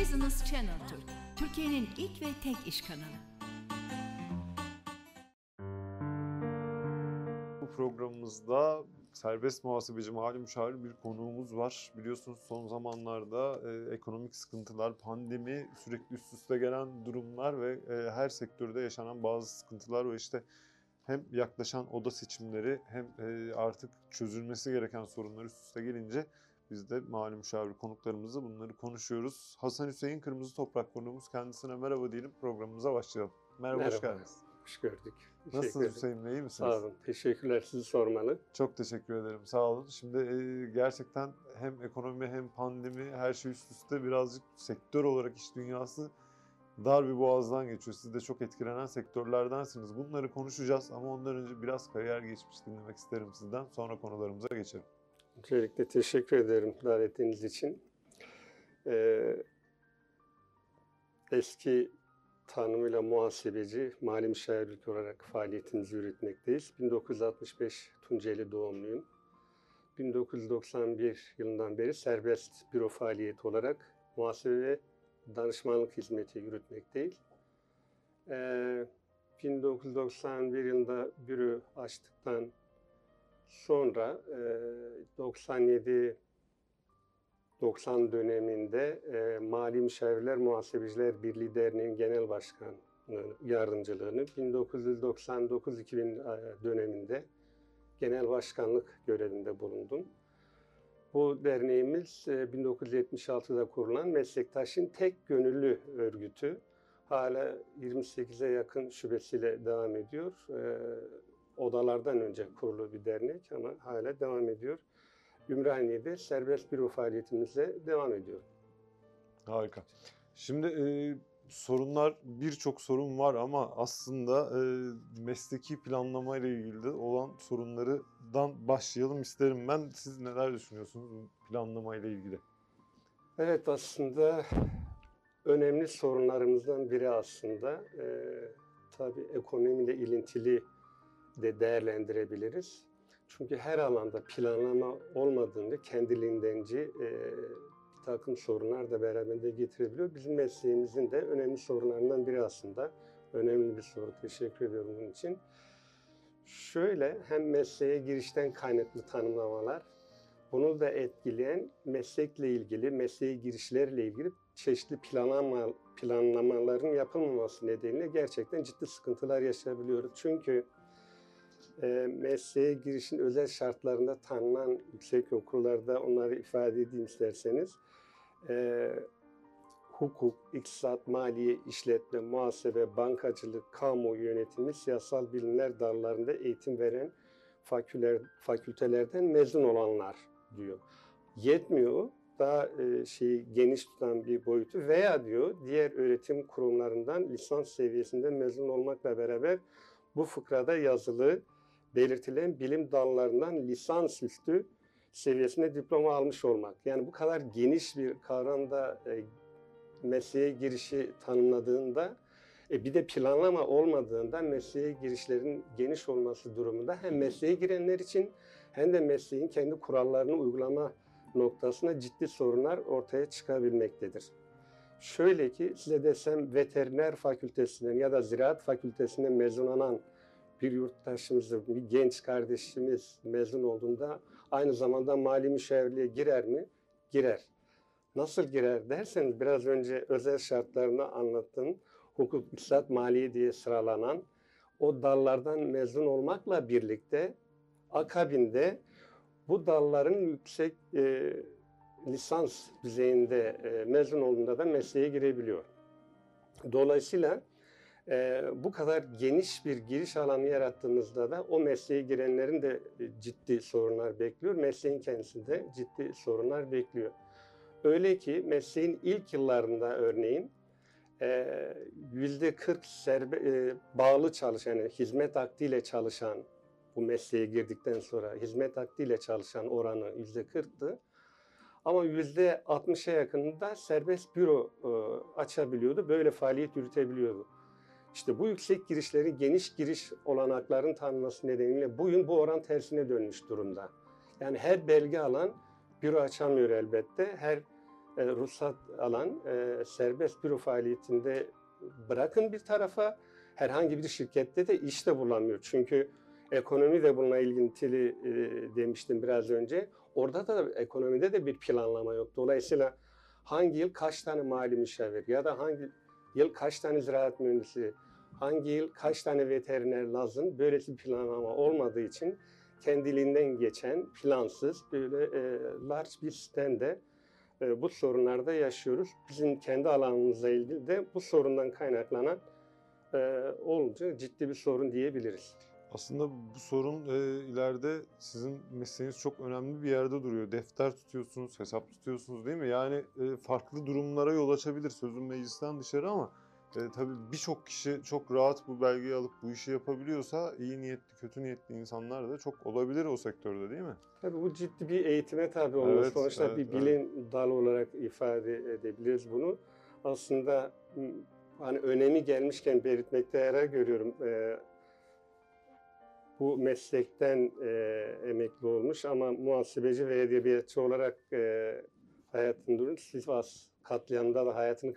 Business Channel Türk, Türkiye'nin ilk ve tek iş kanalı. Bu programımızda serbest muhasebeci mali müşavir bir konuğumuz var. Biliyorsunuz son zamanlarda e, ekonomik sıkıntılar, pandemi, sürekli üst üste gelen durumlar ve e, her sektörde yaşanan bazı sıkıntılar ve işte hem yaklaşan oda seçimleri hem e, artık çözülmesi gereken sorunlar üst üste gelince biz de mali müşavir konuklarımızla bunları konuşuyoruz. Hasan Hüseyin Kırmızı Toprak konuğumuz kendisine merhaba diyelim programımıza başlayalım. Merhaba, hoş Merhaba. geldiniz. Hoş gördük. Teşekkür Nasılsınız ederim. Hüseyin Bey, iyi misiniz? Sağ olun. Teşekkürler sizi sormalı. Çok teşekkür ederim. Sağ olun. Şimdi e, gerçekten hem ekonomi hem pandemi her şey üst üste birazcık sektör olarak iş dünyası dar bir boğazdan geçiyor. Siz de çok etkilenen sektörlerdensiniz. Bunları konuşacağız ama ondan önce biraz kariyer geçmiş dinlemek isterim sizden. Sonra konularımıza geçelim. Öncelikle teşekkür ederim davetiniz için. Ee, eski tanımıyla muhasebeci, mali müşavirlik olarak faaliyetimizi yürütmekteyiz. 1965 Tunceli doğumluyum. 1991 yılından beri serbest büro faaliyeti olarak muhasebe ve danışmanlık hizmeti yürütmekteyiz. Ee, 1991 yılında büro açtıktan sonra e, 97 90 döneminde e, Mali Müşavirler Muhasebeciler Birliği Derneği'nin genel başkanı yardımcılığını 1999-2000 döneminde genel başkanlık görevinde bulundum. Bu derneğimiz e, 1976'da kurulan meslektaşın tek gönüllü örgütü. Hala 28'e yakın şubesiyle devam ediyor. Odalardan önce kurulu bir dernek ama hala devam ediyor. Ümraniye'de serbest büro faaliyetimizle devam ediyor. Harika. Şimdi e, sorunlar birçok sorun var ama aslında e, mesleki planlama ile ilgili de olan sorunlardan başlayalım isterim ben. Siz neler düşünüyorsunuz planlama ile ilgili? Evet aslında önemli sorunlarımızdan biri aslında e, tabii ekonomiyle ilintili de değerlendirebiliriz. Çünkü her alanda planlama olmadığında kendiliğindenci e, bir takım sorunlar da beraberinde getirebiliyor. Bizim mesleğimizin de önemli sorunlarından biri aslında. Önemli bir soru. Teşekkür ediyorum bunun için. Şöyle hem mesleğe girişten kaynaklı tanımlamalar, bunu da etkileyen meslekle ilgili, mesleğe girişlerle ilgili çeşitli planlama, planlamaların yapılmaması nedeniyle gerçekten ciddi sıkıntılar yaşayabiliyoruz. Çünkü mesleğe girişin özel şartlarında tanınan yüksek okullarda onları ifade edeyim isterseniz. E, hukuk, iktisat, maliye, işletme, muhasebe, bankacılık, kamu yönetimi, siyasal bilimler dallarında eğitim veren faküller, fakültelerden mezun olanlar diyor. Yetmiyor daha e, şeyi geniş tutan bir boyutu veya diyor diğer öğretim kurumlarından lisans seviyesinde mezun olmakla beraber bu fıkrada yazılı belirtilen bilim dallarından lisans üstü seviyesinde diploma almış olmak. Yani bu kadar geniş bir kavramda e, mesleğe girişi tanımladığında e, bir de planlama olmadığında mesleğe girişlerin geniş olması durumunda hem mesleğe girenler için hem de mesleğin kendi kurallarını uygulama noktasında ciddi sorunlar ortaya çıkabilmektedir. Şöyle ki size desem veteriner fakültesinden ya da ziraat fakültesinden mezunlanan bir yurttaşımız, bir genç kardeşimiz mezun olduğunda aynı zamanda mali müşavirliğe girer mi? Girer. Nasıl girer derseniz biraz önce özel şartlarını anlattım. Hukuk, iktisat, maliye diye sıralanan o dallardan mezun olmakla birlikte akabinde bu dalların yüksek e, lisans düzeyinde e, mezun olduğunda da mesleğe girebiliyor. Dolayısıyla e, bu kadar geniş bir giriş alanı yarattığımızda da o mesleğe girenlerin de e, ciddi sorunlar bekliyor. Mesleğin kendisinde ciddi sorunlar bekliyor. Öyle ki mesleğin ilk yıllarında örneğin yüzde 40 serbe, e, bağlı çalışan, yani hizmet akdiyle çalışan bu mesleğe girdikten sonra hizmet akdiyle çalışan oranı yüzde 40'tı. Ama yüzde 60'a yakınında serbest büro e, açabiliyordu. Böyle faaliyet yürütebiliyordu. İşte bu yüksek girişlerin geniş giriş olanakların tanınması nedeniyle bugün bu oran tersine dönmüş durumda. Yani her belge alan büro açamıyor elbette. Her e, ruhsat alan e, serbest büro faaliyetinde bırakın bir tarafa herhangi bir şirkette de iş de bulamıyor. Çünkü ekonomi de bununla ilintili e, demiştim biraz önce. Orada da ekonomide de bir planlama yok. Dolayısıyla hangi yıl kaç tane mali müşavir ya da hangi yıl kaç tane ziraat mühendisi, hangi yıl kaç tane veteriner lazım böylesi planlama olmadığı için kendiliğinden geçen plansız böyle e, large bir sistemde e, bu sorunlarda yaşıyoruz. Bizim kendi alanımızla ilgili de bu sorundan kaynaklanan e, olunca ciddi bir sorun diyebiliriz. Aslında bu sorun e, ileride sizin mesleğiniz çok önemli bir yerde duruyor. Defter tutuyorsunuz, hesap tutuyorsunuz değil mi? Yani e, farklı durumlara yol açabilir sözün meclisten dışarı ama e, tabii birçok kişi çok rahat bu belgeyi alıp bu işi yapabiliyorsa iyi niyetli, kötü niyetli insanlar da çok olabilir o sektörde değil mi? Tabii bu ciddi bir eğitime tabi olması. Evet, Sonuçta evet, bir evet. bilim dalı olarak ifade edebiliriz bunu. Aslında hani önemi gelmişken belirtmekte yarar görüyorum. Ee, bu meslekten e, emekli olmuş ama muhasebeci ve edebiyatçı olarak e, hayatını duruyor. Sivas katliamında da hayatını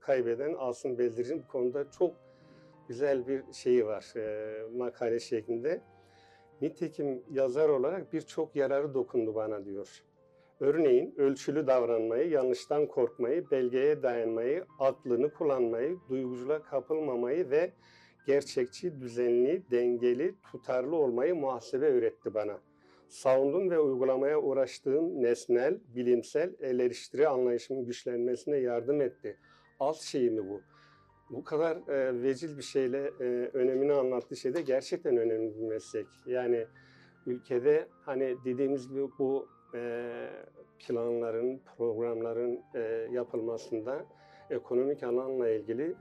kaybeden, Asım Beldirici'nin bu konuda çok güzel bir şeyi var e, makale şeklinde. Nitekim yazar olarak birçok yararı dokundu bana diyor. Örneğin ölçülü davranmayı, yanlıştan korkmayı, belgeye dayanmayı, aklını kullanmayı, duyguculuğa kapılmamayı ve gerçekçi, düzenli, dengeli, tutarlı olmayı muhasebe öğretti bana. Savundum ve uygulamaya uğraştığım nesnel, bilimsel el eleştiri anlayışımın güçlenmesine yardım etti. Alt şey mi bu? Bu kadar e, vecil bir şeyle e, önemini anlattığı şey de gerçekten önemli bir meslek. Yani ülkede hani dediğimiz gibi bu e, planların, programların e, yapılmasında ekonomik alanla ilgili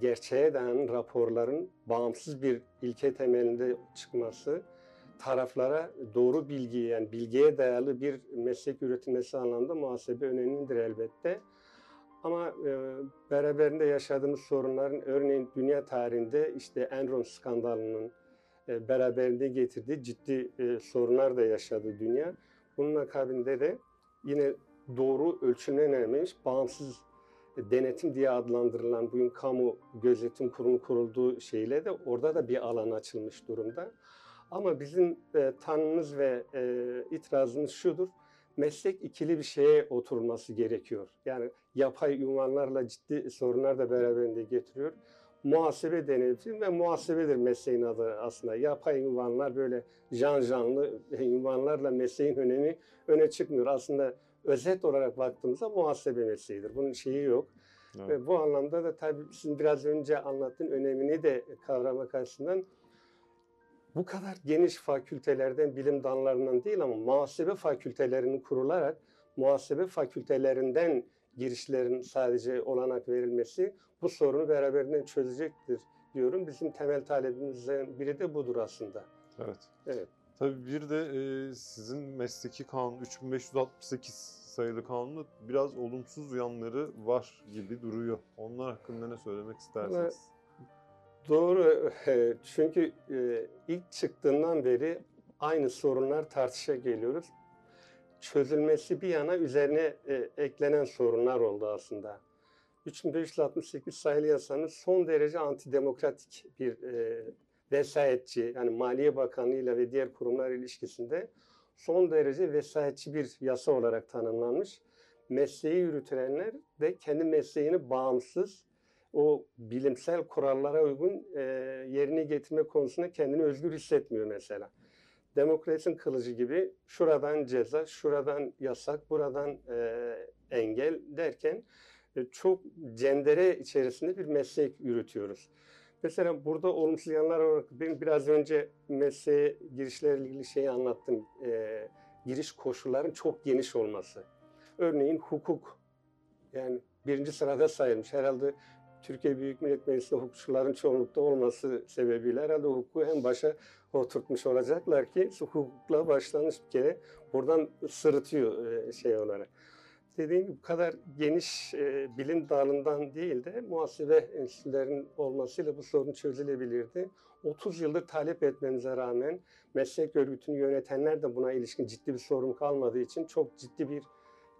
gerçeğe dayanan raporların bağımsız bir ilke temelinde çıkması, taraflara doğru bilgi yani bilgiye dayalı bir meslek üretilmesi anlamda muhasebe önemlidir elbette. Ama e, beraberinde yaşadığımız sorunların örneğin dünya tarihinde işte Enron skandalının e, beraberinde getirdiği ciddi e, sorunlar da yaşadı dünya. Bunun akabinde de yine doğru ölçümlenememiş bağımsız denetim diye adlandırılan bugün kamu gözetim kurumu kurulduğu şeyle de orada da bir alan açılmış durumda. Ama bizim e, tanımımız ve e, itirazımız şudur. Meslek ikili bir şeye oturması gerekiyor. Yani yapay ünvanlarla ciddi sorunlar da beraberinde getiriyor. Muhasebe denetim ve muhasebedir mesleğin adı aslında. Yapay ünvanlar böyle can canlı ünvanlarla mesleğin önemi öne çıkmıyor. Aslında özet olarak baktığımızda muhasebe mesleğidir. Bunun şeyi yok. Evet. Ve bu anlamda da tabii sizin biraz önce anlattığın önemini de kavramak açısından bu kadar geniş fakültelerden, bilim dallarından değil ama muhasebe fakültelerinin kurularak muhasebe fakültelerinden girişlerin sadece olanak verilmesi bu sorunu beraberinde çözecektir diyorum. Bizim temel talebimizden biri de budur aslında. Evet. Evet. Tabii bir de e, sizin mesleki kanun 3568 sayılı kanunda biraz olumsuz yanları var gibi duruyor. Onlar hakkında ne söylemek istersiniz? Doğru. Çünkü e, ilk çıktığından beri aynı sorunlar tartışa geliyoruz. Çözülmesi bir yana üzerine e, eklenen sorunlar oldu aslında. 3568 sayılı yasanın son derece antidemokratik bir e, vesayetçi, yani Maliye Bakanlığı ile ve diğer kurumlar ilişkisinde son derece vesayetçi bir yasa olarak tanımlanmış. Mesleği yürütülenler de kendi mesleğini bağımsız, o bilimsel kurallara uygun e, yerini getirme konusunda kendini özgür hissetmiyor mesela. Demokrasinin kılıcı gibi şuradan ceza, şuradan yasak, buradan e, engel derken e, çok cendere içerisinde bir meslek yürütüyoruz. Mesela burada olumsuz yanlar olarak ben biraz önce mesleğe girişlerle ilgili şeyi anlattım. E, giriş koşulların çok geniş olması. Örneğin hukuk yani birinci sırada sayılmış. Herhalde Türkiye Büyük Millet Meclisi'nde hukukçuların çoğunlukta olması sebebiyle herhalde hukuku en başa oturtmuş olacaklar ki hukukla başlanmış bir kere buradan sırıtıyor e, şey olarak. Dediğim bu kadar geniş e, bilim dalından değil de muhasebe enstitülerinin olmasıyla bu sorun çözülebilirdi. 30 yıldır talep etmemize rağmen meslek örgütünü yönetenler de buna ilişkin ciddi bir sorun kalmadığı için çok ciddi bir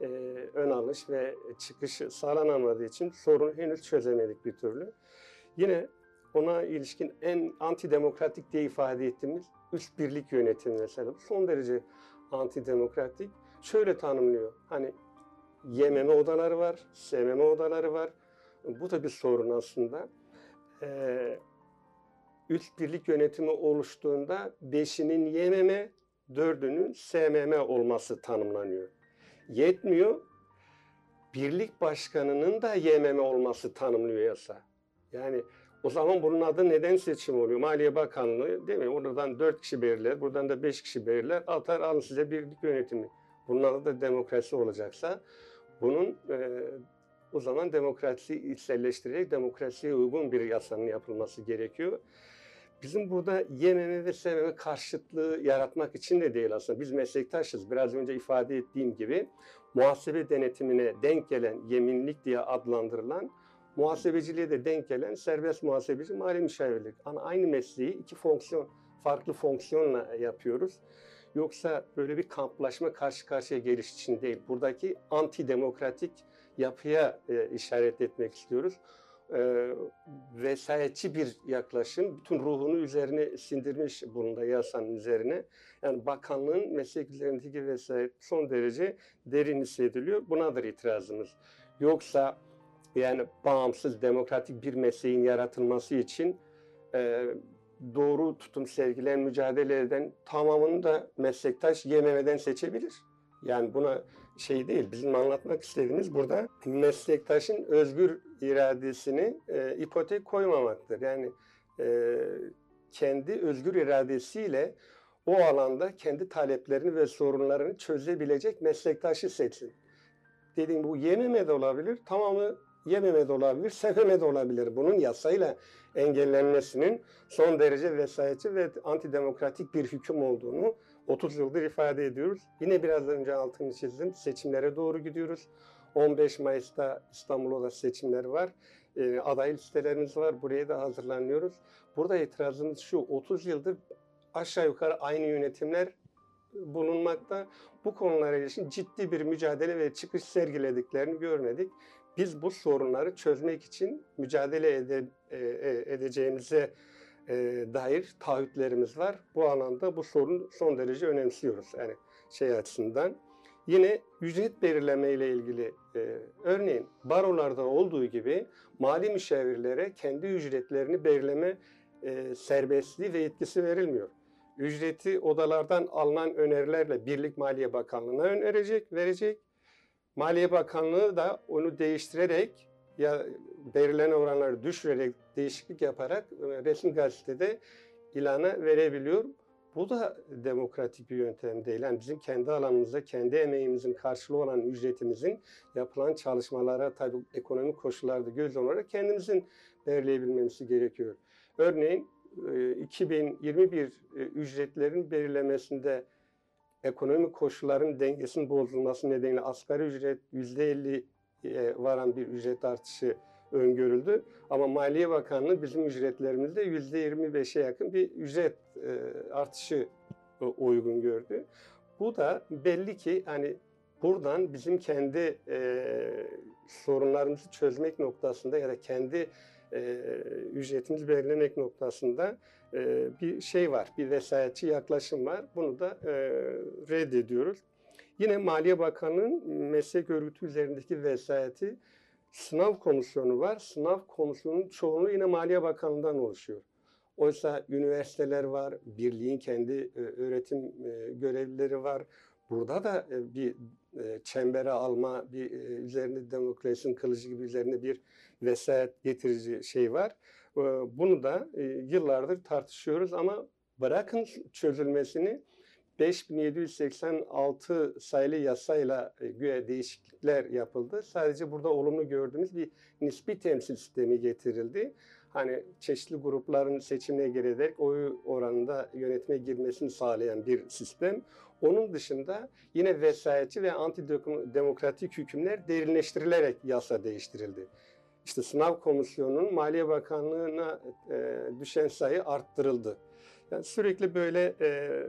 e, ön alış ve çıkış sağlanamadığı için sorunu henüz çözemedik bir türlü. Yine ona ilişkin en antidemokratik diye ifade ettiğimiz üst birlik yönetimi mesela son derece antidemokratik. Şöyle tanımlıyor. Hani YMM odaları var, SMM odaları var. Bu da bir sorun aslında. Ee, üst birlik yönetimi oluştuğunda beşinin YMM, dördünün SMM olması tanımlanıyor. Yetmiyor. Birlik başkanının da YMM olması tanımlıyor yasa. Yani o zaman bunun adı neden seçim oluyor? Maliye Bakanlığı değil mi? Oradan dört kişi belirler, buradan da beş kişi belirler. Atar alın size birlik yönetimi. Bunun adı da demokrasi olacaksa bunun e, o zaman demokrasiyi içselleştirerek demokrasiye uygun bir yasanın yapılması gerekiyor. Bizim burada yememe ve sevmeme karşıtlığı yaratmak için de değil aslında. Biz meslektaşız. Biraz önce ifade ettiğim gibi muhasebe denetimine denk gelen yeminlik diye adlandırılan muhasebeciliğe de denk gelen serbest muhasebeci mali müşavirlik. Yani aynı mesleği iki fonksiyon, farklı fonksiyonla yapıyoruz. Yoksa böyle bir kamplaşma karşı karşıya geliş için değil. Buradaki antidemokratik yapıya e, işaret etmek istiyoruz. E, vesayetçi bir yaklaşım, bütün ruhunu üzerine sindirmiş bulunda yasanın üzerine. Yani bakanlığın meslek üzerindeki vesayet son derece derin hissediliyor. Bunadır itirazımız. Yoksa yani bağımsız demokratik bir mesleğin yaratılması için e, doğru tutum sergileyen, mücadele eden tamamını da meslektaş yememeden seçebilir. Yani buna şey değil, bizim anlatmak istediğimiz burada meslektaşın özgür iradesini e, ipotek koymamaktır. Yani e, kendi özgür iradesiyle o alanda kendi taleplerini ve sorunlarını çözebilecek meslektaşı seçsin. Dediğim bu yememe de olabilir, tamamı yememe de olabilir, sevmeme de olabilir. Bunun yasayla engellenmesinin son derece vesayetçi ve antidemokratik bir hüküm olduğunu 30 yıldır ifade ediyoruz. Yine biraz önce altını çizdim. Seçimlere doğru gidiyoruz. 15 Mayıs'ta İstanbul'da seçimler var. E, aday listelerimiz var. Buraya da hazırlanıyoruz. Burada itirazımız şu. 30 yıldır aşağı yukarı aynı yönetimler bulunmakta. Bu konulara ilişkin ciddi bir mücadele ve çıkış sergilediklerini görmedik. Biz bu sorunları çözmek için mücadele ede, e, e edeceğimize e, dair taahhütlerimiz var. Bu alanda bu sorunu son derece önemsiyoruz. Yani şey açısından. Yine ücret belirleme ile ilgili e, örneğin barolarda olduğu gibi mali müşavirlere kendi ücretlerini belirleme e, serbestliği ve yetkisi verilmiyor. Ücreti odalardan alınan önerilerle Birlik Maliye Bakanlığı'na önerecek, verecek. Maliye Bakanlığı da onu değiştirerek ya belirlenen oranları düşürerek değişiklik yaparak e, resmi gazetede ilana verebiliyor. Bu da demokratik bir yöntem değil. Yani bizim kendi alanımızda, kendi emeğimizin karşılığı olan ücretimizin yapılan çalışmalara tabii ekonomik koşullarda göz olarak kendimizin belirleyebilmemiz gerekiyor. Örneğin 2021 e, e, ücretlerin belirlemesinde ekonomik koşulların dengesinin bozulması nedeniyle asgari ücret %50'ye varan bir ücret artışı öngörüldü. Ama Maliye Bakanlığı bizim ücretlerimizde %25'e yakın bir ücret e, artışı uygun gördü. Bu da belli ki hani buradan bizim kendi e, sorunlarımızı çözmek noktasında ya da kendi e, ücretimizi belirlemek noktasında e, bir şey var, bir vesayetçi yaklaşım var. Bunu da e, reddediyoruz. Yine Maliye Bakanı'nın meslek örgütü üzerindeki vesayeti sınav komisyonu var. Sınav komisyonunun çoğunluğu yine Maliye Bakanlığı'ndan oluşuyor. Oysa üniversiteler var, birliğin kendi e, öğretim e, görevlileri var. Burada da bir çembere alma, bir üzerinde demokrasinin kılıcı gibi üzerinde bir vesayet getirici şey var. Bunu da yıllardır tartışıyoruz ama bırakın çözülmesini 5786 sayılı yasayla e, güya değişiklikler yapıldı. Sadece burada olumlu gördüğümüz bir nispi temsil sistemi getirildi. Hani çeşitli grupların seçimine girerek oy oranında yönetime girmesini sağlayan bir sistem. Onun dışında yine vesayetçi ve antidemokratik hükümler derinleştirilerek yasa değiştirildi. İşte sınav komisyonunun Maliye Bakanlığı'na e, düşen sayı arttırıldı. Yani sürekli böyle e,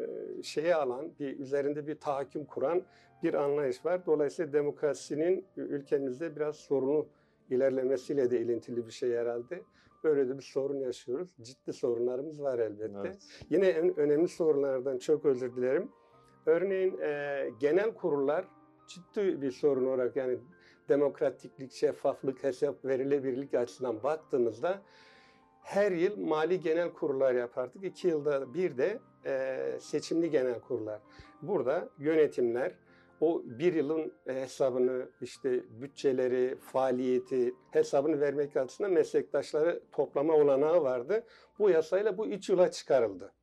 şeye alan, bir üzerinde bir tahakküm kuran bir anlayış var. Dolayısıyla demokrasinin ülkemizde biraz sorunu ilerlemesiyle de ilintili bir şey herhalde. Böyle de bir sorun yaşıyoruz. Ciddi sorunlarımız var elbette. Evet. Yine en önemli sorunlardan çok özür dilerim. Örneğin e, genel kurullar ciddi bir sorun olarak yani demokratiklik, şeffaflık, hesap verilebilirlik açısından baktığımızda her yıl mali genel kurullar yapardık. İki yılda bir de e, seçimli genel kurullar. Burada yönetimler o bir yılın hesabını işte bütçeleri, faaliyeti hesabını vermek açısından meslektaşları toplama olanağı vardı. Bu yasayla bu üç yıla çıkarıldı.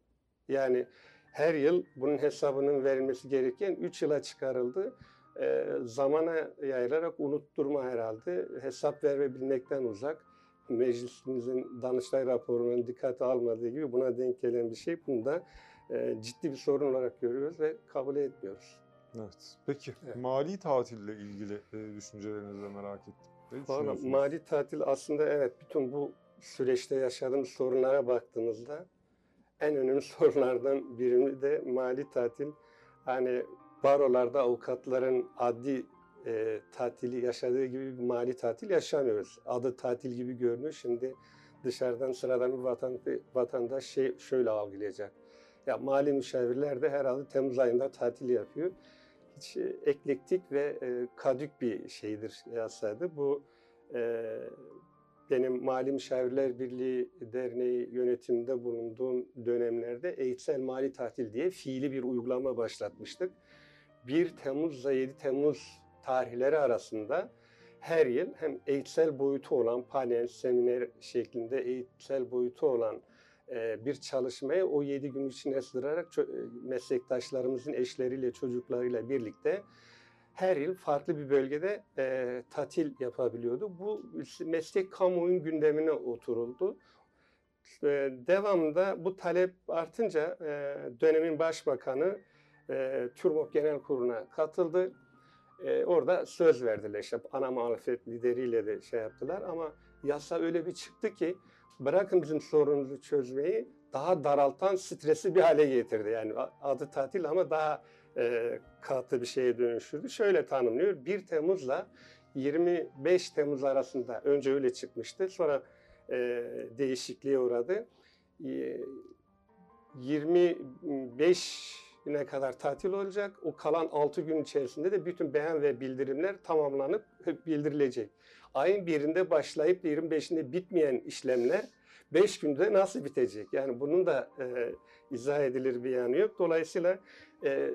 Yani her yıl bunun hesabının verilmesi gereken 3 yıla çıkarıldı. E, zamana yayılarak unutturma herhalde. Hesap verebilmekten uzak. Meclisimizin Danıştay raporunun dikkate almadığı gibi buna denk gelen bir şey. Bunu da e, ciddi bir sorun olarak görüyoruz ve kabul etmiyoruz. Evet. Peki Evet. mali tatille ilgili e, düşüncelerinizi de merak ettim. Ne mali tatil aslında evet bütün bu süreçte yaşadığımız sorunlara baktığımızda en önemli sorunlardan biri de mali tatil. Hani barolarda avukatların adli e, tatili yaşadığı gibi bir mali tatil yaşamıyoruz. Adı tatil gibi görünüyor. Şimdi dışarıdan sıradan bir vatan, vatandaş şey şöyle algılayacak. Ya mali müşavirler de herhalde Temmuz ayında tatil yapıyor. Hiç e, eklektik ve e, kadük bir şeydir yasaydı. Bu e, benim Mali Müşavirler Birliği Derneği yönetiminde bulunduğum dönemlerde eğitsel mali tatil diye fiili bir uygulama başlatmıştık. 1 Temmuz ile 7 Temmuz tarihleri arasında her yıl hem eğitsel boyutu olan panel, seminer şeklinde eğitsel boyutu olan e, bir çalışmayı o 7 gün içine sığdırarak çö- e, meslektaşlarımızın eşleriyle, çocuklarıyla birlikte her yıl farklı bir bölgede e, tatil yapabiliyordu. Bu meslek kamuoyun gündemine oturuldu. E, devamında bu talep artınca e, dönemin başbakanı e, TÜRMOP Genel Kurulu'na katıldı. E, orada söz verdiler işte ana muhalefet lideriyle de şey yaptılar ama yasa öyle bir çıktı ki bırakın bizim sorunumuzu çözmeyi daha daraltan stresi bir hale getirdi. Yani adı tatil ama daha e, katı bir şeye dönüştürdü. Şöyle tanımlıyor. 1 Temmuz'la 25 Temmuz arasında önce öyle çıkmıştı. Sonra e, değişikliğe uğradı. E, 25 ne kadar tatil olacak. O kalan 6 gün içerisinde de bütün beyan ve bildirimler tamamlanıp bildirilecek. Ayın birinde başlayıp da 25'inde bitmeyen işlemler 5 günde nasıl bitecek? Yani bunun da e, izah edilir bir yanı yok. Dolayısıyla e,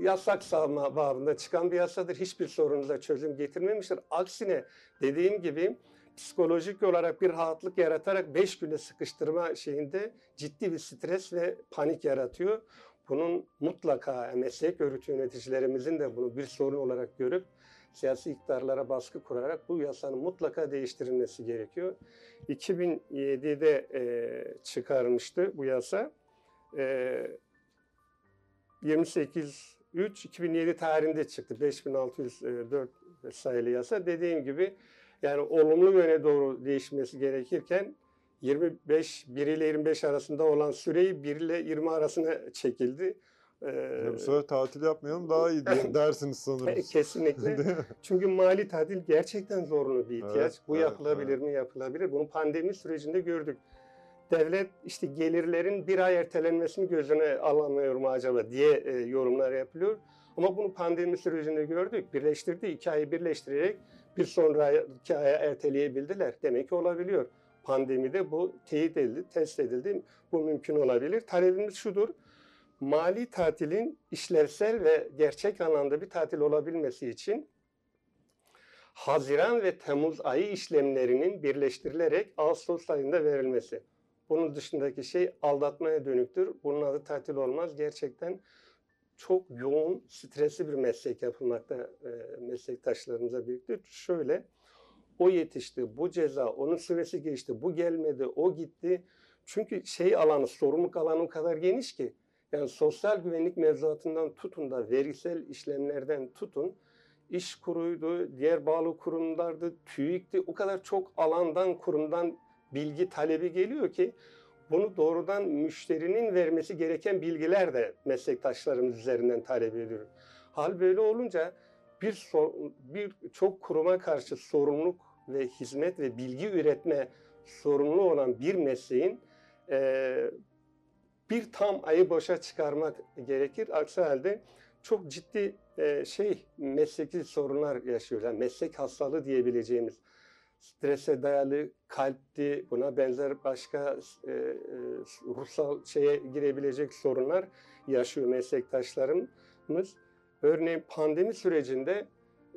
yasak savma babında çıkan bir yasadır. Hiçbir sorunuza çözüm getirmemiştir. Aksine dediğim gibi psikolojik olarak bir rahatlık yaratarak 5 güne sıkıştırma şeyinde ciddi bir stres ve panik yaratıyor. Bunun mutlaka meslek örgütü yöneticilerimizin de bunu bir sorun olarak görüp siyasi iktidarlara baskı kurarak bu yasanın mutlaka değiştirilmesi gerekiyor. 2007'de e, çıkarılmıştı bu yasa. E, 28 3 2007 tarihinde çıktı. 5604 sayılı yasa. Dediğim gibi yani olumlu yöne doğru değişmesi gerekirken 25 1 ile 25 arasında olan süreyi 1 ile 20 arasına çekildi. Ee, bu sefer tatil yapmayalım daha iyi dersiniz sanırım. Kesinlikle. Çünkü mali tatil gerçekten zorunlu bir ihtiyaç. Evet, Bu evet, yapılabilir evet. mi? Yapılabilir. Bunu pandemi sürecinde gördük. Devlet işte gelirlerin bir ay ertelenmesini gözüne alamıyor mu acaba diye e, yorumlar yapılıyor. Ama bunu pandemi sürecinde gördük. Birleştirdi. iki ayı birleştirerek bir sonraki aya erteleyebildiler. Demek ki olabiliyor. Pandemide bu teyit edildi, test edildi. Bu mümkün olabilir. Talebimiz şudur. Mali tatilin işlevsel ve gerçek anlamda bir tatil olabilmesi için Haziran ve Temmuz ayı işlemlerinin birleştirilerek Ağustos ayında verilmesi. Bunun dışındaki şey aldatmaya dönüktür. Bunun adı tatil olmaz. Gerçekten çok yoğun, stresli bir meslek yapılmakta e, meslektaşlarımıza birlikte. Şöyle, o yetişti, bu ceza, onun süresi geçti, bu gelmedi, o gitti. Çünkü şey alanı, sorumluluk alanı o kadar geniş ki. Yani sosyal güvenlik mevzuatından tutun da vergisel işlemlerden tutun, iş kuruydu, diğer bağlı kurumlardı, TÜİK'ti. O kadar çok alandan, kurumdan bilgi talebi geliyor ki bunu doğrudan müşterinin vermesi gereken bilgiler de meslektaşlarımız üzerinden talep ediyoruz. Hal böyle olunca bir, sor, bir çok kuruma karşı sorumluluk ve hizmet ve bilgi üretme sorumlu olan bir mesleğin e, bir tam ayı boşa çıkarmak gerekir. Aksi halde çok ciddi e, şey mesleki sorunlar yaşıyoruz. Yani meslek hastalığı diyebileceğimiz strese dayalı kalpti, buna benzer başka e, e, ruhsal şeye girebilecek sorunlar yaşıyor meslektaşlarımız. Örneğin pandemi sürecinde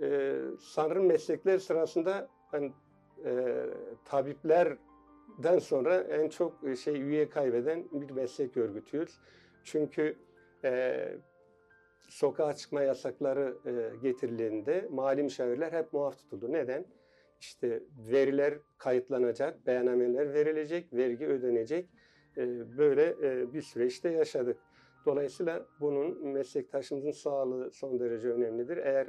e, sanırım meslekler sırasında hani, e, tabiplerden sonra en çok şey üye kaybeden bir meslek örgütüyüz. Çünkü e, sokağa çıkma yasakları e, getirildiğinde mali müşavirler hep muaf tutuldu. Neden? İşte veriler kayıtlanacak, beyannameler verilecek, vergi ödenecek. E, böyle e, bir süreçte yaşadık. Dolayısıyla bunun meslektaşımızın sağlığı son derece önemlidir. Eğer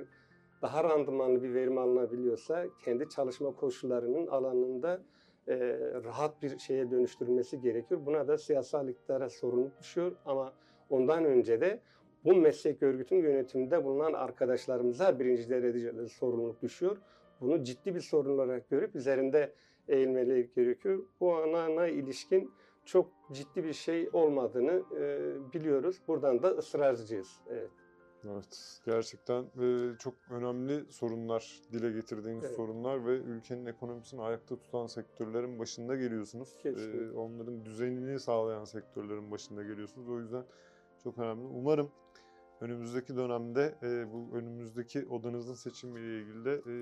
daha randımanlı bir verim alınabiliyorsa kendi çalışma koşullarının alanında e, rahat bir şeye dönüştürülmesi gerekiyor. Buna da siyasal iktidara sorumluluk düşüyor ama ondan önce de bu meslek örgütün yönetiminde bulunan arkadaşlarımıza birinci derecede sorumluluk düşüyor. Bunu ciddi bir sorun olarak görüp üzerinde eğilmeleri gerekiyor. Bu ana ilişkin çok ciddi bir şey olmadığını e, biliyoruz. Buradan da ısrarcıyız. Evet. Evet, gerçekten e, çok önemli sorunlar, dile getirdiğiniz Evet. sorunlar ve ülkenin ekonomisini ayakta tutan sektörlerin başında geliyorsunuz. E, Kesinlikle. onların düzenini sağlayan sektörlerin başında geliyorsunuz. O yüzden çok önemli. Umarım önümüzdeki dönemde e, bu önümüzdeki odanızın seçimiyle ilgili de e,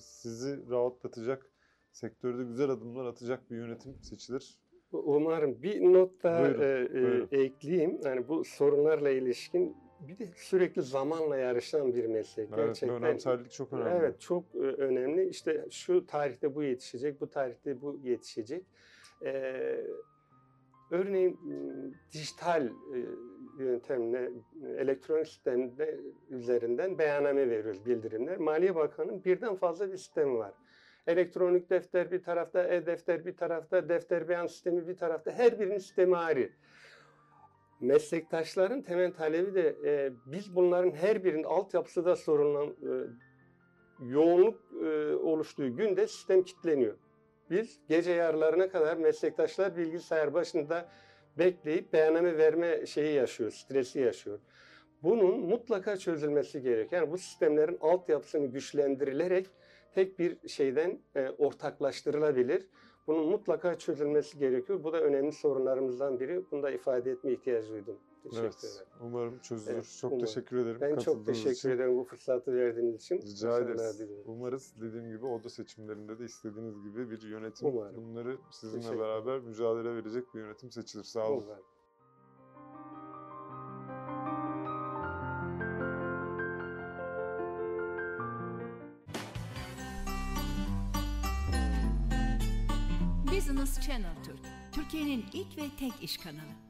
sizi rahatlatacak, sektörde güzel adımlar atacak bir yönetim seçilir. Umarım bir not daha Buyurun, e, e, buyurun. ekleyeyim. Yani bu sorunlarla ilişkin bir de sürekli zamanla yarışan bir meslek. Evet, Gerçekten dönemsellik çok önemli. Evet çok e, önemli. İşte şu tarihte bu yetişecek, bu tarihte bu yetişecek. Ee, örneğin dijital e, yöntemle, elektronik sistemde üzerinden beyanname veriyoruz bildirimler. Maliye Bakanı'nın birden fazla bir sistemi var. Elektronik defter bir tarafta, e-defter bir tarafta, defter beyan sistemi bir tarafta. Her birinin sistemi ayrı. Meslektaşların temel talebi de e, biz bunların her birinin altyapısı da sorunlan, e, yoğunluk e, oluştuğu günde sistem kilitleniyor. Biz gece yarılarına kadar meslektaşlar bilgisayar başında bekleyip beyanname verme şeyi yaşıyor, stresi yaşıyor. Bunun mutlaka çözülmesi gerekiyor. Yani bu sistemlerin altyapısını güçlendirilerek tek bir şeyden e, ortaklaştırılabilir. Bunun mutlaka çözülmesi gerekiyor. Bu da önemli sorunlarımızdan biri. Bunu da ifade etmeye ihtiyaç duydum. Teşekkür Evet, ederim. umarım çözülür. Evet, çok umarım. teşekkür ederim. Ben çok teşekkür için. ederim bu fırsatı verdiğiniz için. Rica ederiz. diliyorum. Umarız dediğim gibi oda seçimlerinde de istediğiniz gibi bir yönetim Umarım. bunları sizinle beraber mücadele verecek bir yönetim seçilir. Sağ olun. Umarım. Channel Türk, Türkiye'nin ilk ve tek iş kanalı.